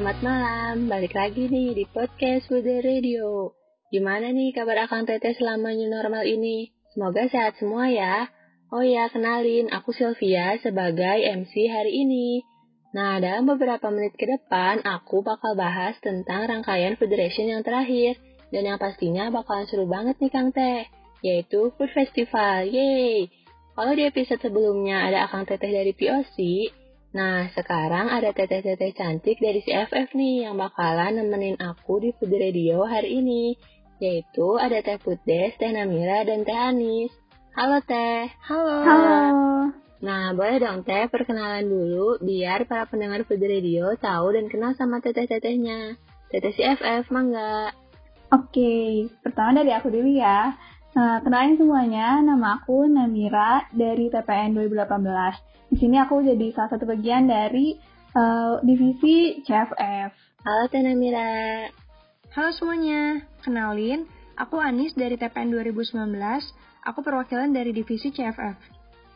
selamat malam. Balik lagi nih di podcast Food Radio. Gimana nih kabar Akang Teteh selama new normal ini? Semoga sehat semua ya. Oh ya, kenalin, aku Sylvia sebagai MC hari ini. Nah, dalam beberapa menit ke depan, aku bakal bahas tentang rangkaian Federation yang terakhir. Dan yang pastinya bakalan seru banget nih Kang Teh, yaitu Food Festival. Yeay! Kalau di episode sebelumnya ada Akang Teteh dari POC, Nah, sekarang ada teteh-teteh cantik dari CFF nih yang bakalan nemenin aku di Food Radio hari ini. Yaitu ada Teh Putdes, Teh Namira, dan Teh Anis. Halo Teh. Halo. Halo. Nah, boleh dong Teh perkenalan dulu biar para pendengar Food Radio tahu dan kenal sama teteh-tetehnya. Teteh CFF, mangga. Oke, pertama dari aku dulu ya. Nah, kenalin semuanya, nama aku Namira dari TPN 2018. Di sini aku jadi salah satu bagian dari uh, divisi CFF. Halo Teh Namira. Halo semuanya, kenalin, aku Anis dari TPN 2019. Aku perwakilan dari divisi CFF.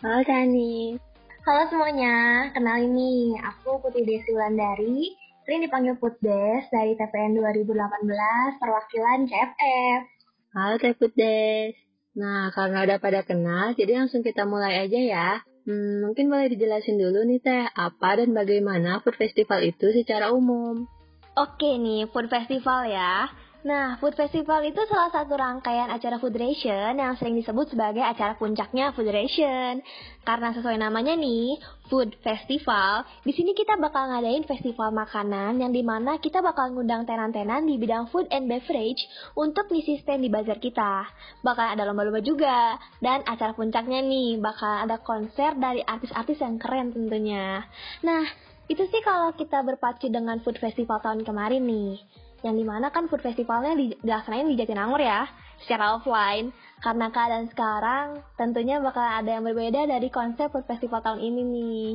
Halo Teh Anis. Halo semuanya, kenalin nih, aku Putri Desi Wulandari, sering dipanggil Putdes dari TPN 2018, perwakilan CFF. Halo Teh Putdes. Nah, karena udah pada kenal, jadi langsung kita mulai aja ya. Hmm, mungkin boleh dijelasin dulu nih Teh, apa dan bagaimana Food Festival itu secara umum. Oke nih, Food Festival ya. Nah, Food Festival itu salah satu rangkaian acara Federation yang sering disebut sebagai acara puncaknya Federation. Karena sesuai namanya nih, Food Festival, di sini kita bakal ngadain festival makanan yang di mana kita bakal ngundang tenan-tenan di bidang food and beverage untuk ngisi stand di bazar kita. Bakal ada lomba-lomba juga, dan acara puncaknya nih bakal ada konser dari artis-artis yang keren tentunya. Nah, itu sih kalau kita berpacu dengan Food Festival tahun kemarin nih yang di mana kan food festivalnya dilaksanain di Jatinangor ya, secara offline. Karena keadaan sekarang, tentunya bakal ada yang berbeda dari konsep food festival tahun ini nih.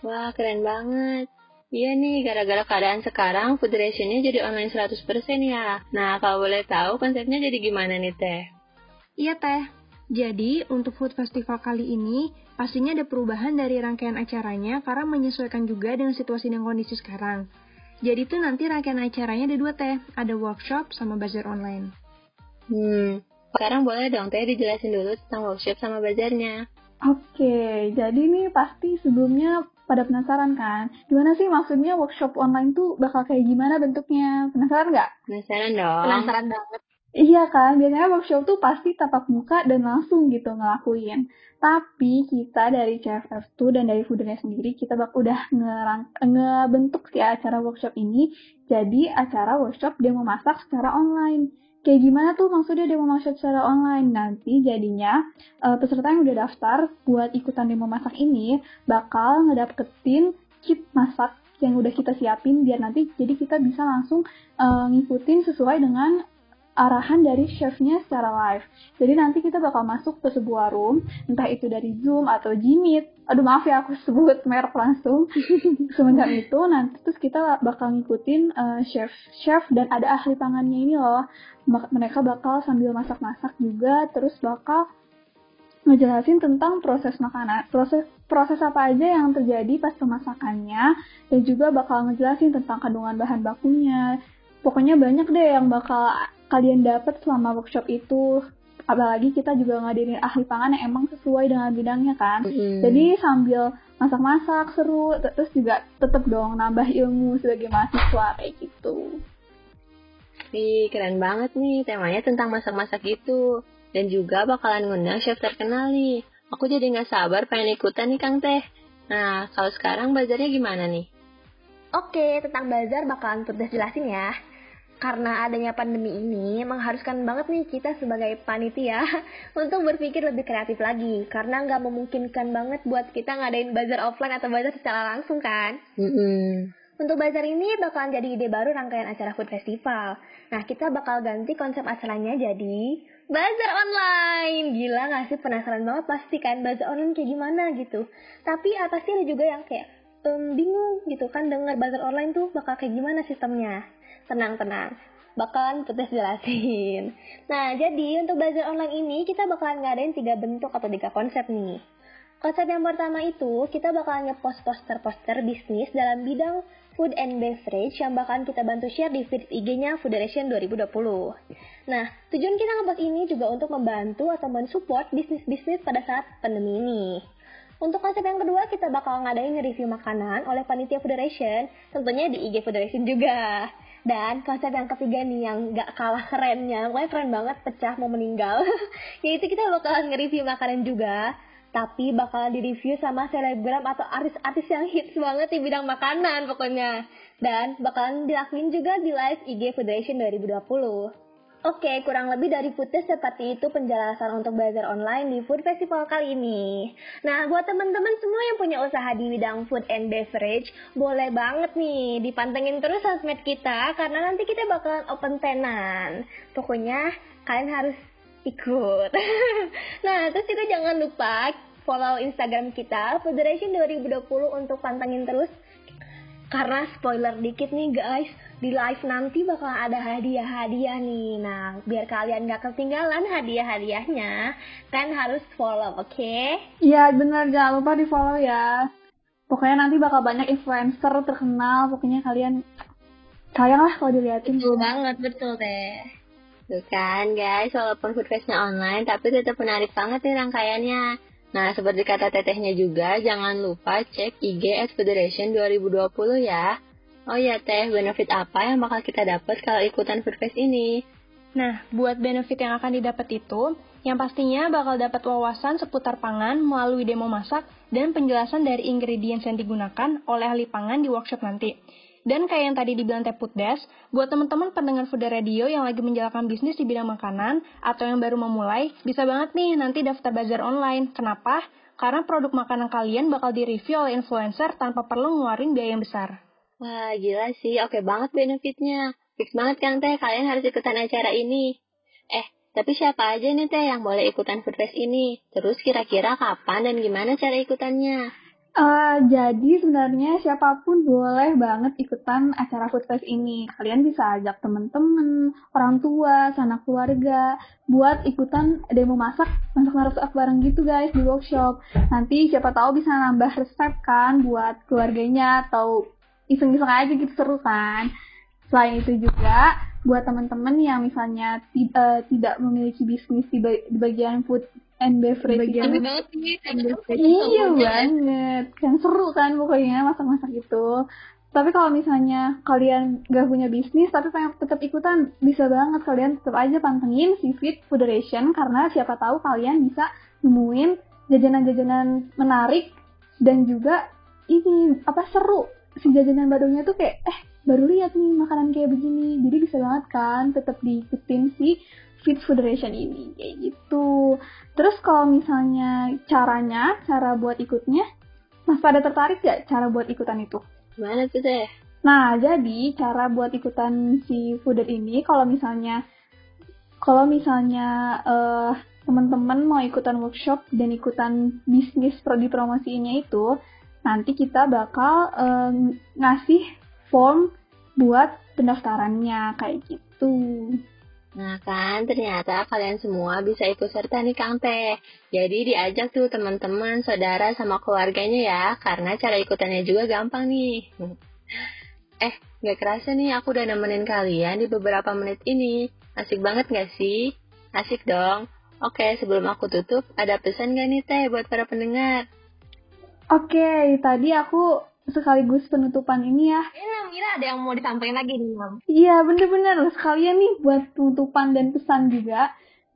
Wah, keren banget. Iya nih, gara-gara keadaan sekarang, Federationnya jadi online 100% ya. Nah, kalau boleh tahu konsepnya jadi gimana nih, Teh? Iya, Teh. Jadi, untuk Food Festival kali ini, pastinya ada perubahan dari rangkaian acaranya karena menyesuaikan juga dengan situasi dan kondisi sekarang. Jadi tuh nanti rangkaian acaranya ada dua teh, ada workshop sama bazar online. Hmm, sekarang boleh dong teh dijelasin dulu tentang workshop sama bazarnya. Oke, jadi nih pasti sebelumnya pada penasaran kan? Gimana sih maksudnya workshop online tuh bakal kayak gimana bentuknya? Penasaran nggak? Penasaran dong. Penasaran banget. Iya kan, biasanya workshop tuh pasti tatap muka dan langsung gitu ngelakuin. Tapi kita dari CFF tuh dan dari Foodnya sendiri kita bak udah ngebentuk si acara workshop ini jadi acara workshop demo masak secara online. Kayak gimana tuh maksudnya demo masak secara online? Nanti jadinya uh, peserta yang udah daftar buat ikutan demo masak ini bakal ngedapetin kit masak yang udah kita siapin biar nanti jadi kita bisa langsung uh, ngikutin sesuai dengan arahan dari chefnya secara live. Jadi nanti kita bakal masuk ke sebuah room, entah itu dari Zoom atau Gmeet. Aduh maaf ya aku sebut merek langsung. Semenjak itu nanti terus kita bakal ngikutin uh, chef chef dan ada ahli tangannya ini loh. Mereka bakal sambil masak-masak juga, terus bakal ngejelasin tentang proses makanan, proses proses apa aja yang terjadi pas pemasakannya, dan juga bakal ngejelasin tentang kandungan bahan bakunya. Pokoknya banyak deh yang bakal kalian dapat selama workshop itu. Apalagi kita juga ngadirin ahli pangan yang emang sesuai dengan bidangnya kan? Mm. jadi sambil masak-masak seru terus juga tetap dong nambah ilmu sebagai mahasiswa kayak gitu. Wih, keren banget nih temanya tentang masak-masak itu. Dan juga bakalan ngundang chef terkenal nih. Aku jadi nggak sabar pengen ikutan nih Kang Teh. Nah kalau sekarang bazarnya gimana nih? Oke, tentang bazar bakalan terus jelasin ya karena adanya pandemi ini mengharuskan banget nih kita sebagai panitia untuk berpikir lebih kreatif lagi karena nggak memungkinkan banget buat kita ngadain bazar offline atau bazar secara langsung kan. Mm-hmm. Untuk bazar ini bakalan jadi ide baru rangkaian acara food festival. Nah kita bakal ganti konsep acaranya jadi bazar online. Gila gak sih penasaran banget pasti kan bazar online kayak gimana gitu. Tapi apa sih ada juga yang kayak um, bingung gitu kan dengar bazar online tuh bakal kayak gimana sistemnya tenang-tenang bakalan pedes jelasin. Nah, jadi untuk belajar online ini kita bakalan ngadain tiga bentuk atau tiga konsep nih. Konsep yang pertama itu kita bakalan ngepost poster-poster bisnis dalam bidang food and beverage yang bakalan kita bantu share di feed IG-nya Federation 2020. Nah, tujuan kita ngebuat ini juga untuk membantu atau mensupport bisnis-bisnis pada saat pandemi ini. Untuk konsep yang kedua, kita bakal ngadain review makanan oleh panitia Federation, tentunya di IG Federation juga. Dan konsep yang ketiga nih yang gak kalah kerennya, pokoknya keren banget, pecah mau meninggal. Yaitu kita bakalan nge-review makanan juga, tapi bakalan direview sama selebgram atau artis-artis yang hits banget di bidang makanan pokoknya. Dan bakalan dilakuin juga di live IG Federation 2020. Oke, kurang lebih dari footage seperti itu penjelasan untuk belajar online di Food Festival kali ini. Nah, buat teman-teman semua yang punya usaha di bidang food and beverage, boleh banget nih dipantengin terus sosmed kita karena nanti kita bakalan open tenan. Pokoknya kalian harus ikut. nah, terus juga jangan lupa follow Instagram kita Federation 2020 untuk pantengin terus karena spoiler dikit nih guys, di live nanti bakal ada hadiah-hadiah nih. Nah, biar kalian gak ketinggalan hadiah-hadiahnya, kan harus follow, oke? Okay? Iya, bener. Jangan lupa di follow ya. Pokoknya nanti bakal banyak influencer terkenal. Pokoknya kalian sayang lah kalau diliatin. Betul banget, betul deh. Tuh kan guys, walaupun food festnya online, tapi tetap menarik banget nih rangkaiannya. Nah, seperti kata tetehnya juga, jangan lupa cek IG at Federation 2020 ya. Oh ya teh, benefit apa yang bakal kita dapat kalau ikutan Foodfest ini? Nah, buat benefit yang akan didapat itu, yang pastinya bakal dapat wawasan seputar pangan melalui demo masak dan penjelasan dari ingredients yang digunakan oleh ahli pangan di workshop nanti. Dan kayak yang tadi dibilang Teh Putdes, buat teman-teman pendengar Food Radio yang lagi menjalankan bisnis di bidang makanan atau yang baru memulai, bisa banget nih nanti daftar bazar online. Kenapa? Karena produk makanan kalian bakal direview oleh influencer tanpa perlu ngeluarin biaya yang besar. Wah, gila sih. Oke banget benefitnya. Fix banget kan Teh, kalian harus ikutan acara ini. Eh, tapi siapa aja nih Teh yang boleh ikutan Food Fest ini? Terus kira-kira kapan dan gimana cara ikutannya? Uh, jadi sebenarnya siapa pun boleh banget ikutan acara food fest ini. Kalian bisa ajak temen-temen, orang tua, sanak keluarga buat ikutan demo masak masak-masak bareng gitu guys di workshop. Nanti siapa tahu bisa nambah resep kan buat keluarganya atau iseng-iseng aja gitu seru kan. Selain itu juga buat teman-teman yang misalnya uh, tidak memiliki bisnis di, di bagian food and beverage itu banget nih iya banget. kan seru kan pokoknya masak-masak itu tapi kalau misalnya kalian gak punya bisnis tapi pengen tetap ikutan bisa banget kalian tetap aja pantengin si Fit Federation karena siapa tahu kalian bisa nemuin jajanan-jajanan menarik dan juga ini apa seru. Si jajanan barunya tuh kayak eh baru lihat nih makanan kayak begini. Jadi bisa banget kan tetap diikutin si Fit Federation ini kayak gitu. Terus kalau misalnya caranya, cara buat ikutnya, Mas pada tertarik gak cara buat ikutan itu? Gimana tuh deh? Nah, jadi cara buat ikutan si Fooder ini kalau misalnya kalau misalnya uh, teman-teman mau ikutan workshop dan ikutan bisnis di promosinya itu, nanti kita bakal uh, ngasih form buat pendaftarannya kayak gitu. Nah kan, ternyata kalian semua bisa ikut serta nih Kang Teh. Jadi diajak tuh teman-teman, saudara, sama keluarganya ya, karena cara ikutannya juga gampang nih. Eh, gak kerasa nih aku udah nemenin kalian di beberapa menit ini. Asik banget gak sih? Asik dong. Oke, sebelum aku tutup, ada pesan gak nih Teh buat para pendengar? Oke, tadi aku sekaligus penutupan ini ya. Ini Mira ada yang mau disampaikan lagi nih, Mam. Iya, bener-bener. Sekalian nih buat penutupan dan pesan juga.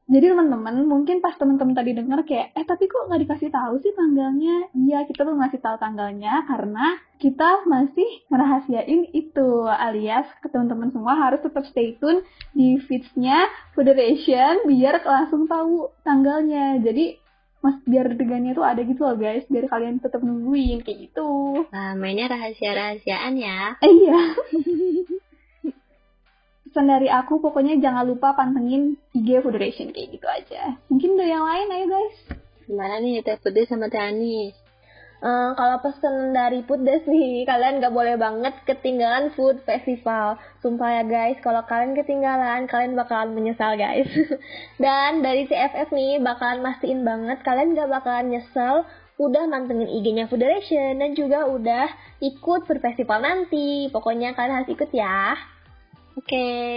Jadi teman-teman, mungkin pas teman-teman tadi dengar kayak, eh tapi kok nggak dikasih tahu sih tanggalnya? Iya, kita belum ngasih tahu tanggalnya karena kita masih merahasiain itu. Alias ke teman-teman semua harus tetap stay tune di feeds-nya Federation biar langsung tahu tanggalnya. Jadi mas biar degannya tuh ada gitu loh guys. Biar kalian tetap nungguin kayak gitu. Nah, mainnya rahasia-rahasiaan ya. Eh, iya. Pesan dari aku pokoknya jangan lupa pantengin IG Federation kayak gitu aja. Mungkin dari yang lain ayo guys. Gimana nih Teh Putih sama Teh Anis Uh, kalau pesen dari Putdes nih, kalian gak boleh banget ketinggalan food festival. Sumpah ya guys, kalau kalian ketinggalan, kalian bakalan menyesal guys. Dan dari CFF nih, bakalan mastiin banget kalian gak bakalan nyesel udah mantengin IG-nya Federation dan juga udah ikut Food Festival nanti. Pokoknya kalian harus ikut ya. Oke. Okay.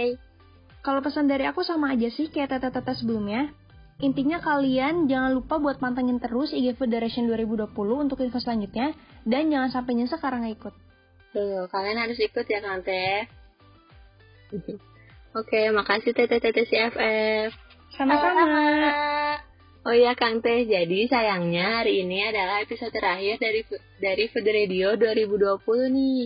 Kalau pesan dari aku sama aja sih kayak tete-tete sebelumnya. Intinya kalian jangan lupa buat pantengin terus IG Federation 2020 untuk info selanjutnya dan jangan sampai nyesek karena nggak ikut. Tuh, kalian harus ikut ya kan Teh. Oke, makasih Tete Tete CFF. Sama-sama. Oh iya Kang Teh, jadi sayangnya hari ini adalah episode terakhir dari dari Food Radio 2020 nih.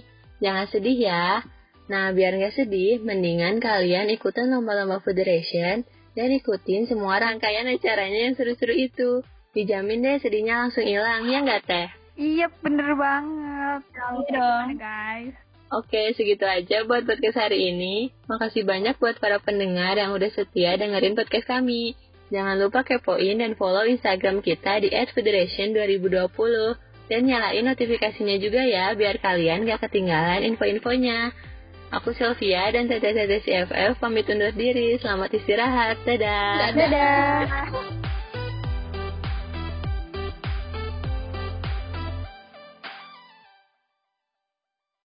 Jangan sedih ya. Nah, biar nggak sedih, mendingan kalian ikutan lomba-lomba Federation dan ikutin semua rangkaian acaranya yang seru-seru itu. Dijamin deh sedihnya langsung hilang, ya nggak teh? Iya, bener banget. Iya dong. guys. Oke, segitu aja buat podcast hari ini. Makasih banyak buat para pendengar yang udah setia dengerin podcast kami. Jangan lupa kepoin dan follow Instagram kita di @federation2020 dan nyalain notifikasinya juga ya biar kalian gak ketinggalan info-infonya. Aku Sylvia dan Tete Tete CFF pamit undur diri. Selamat istirahat. Dadah. Dadah. Dadah.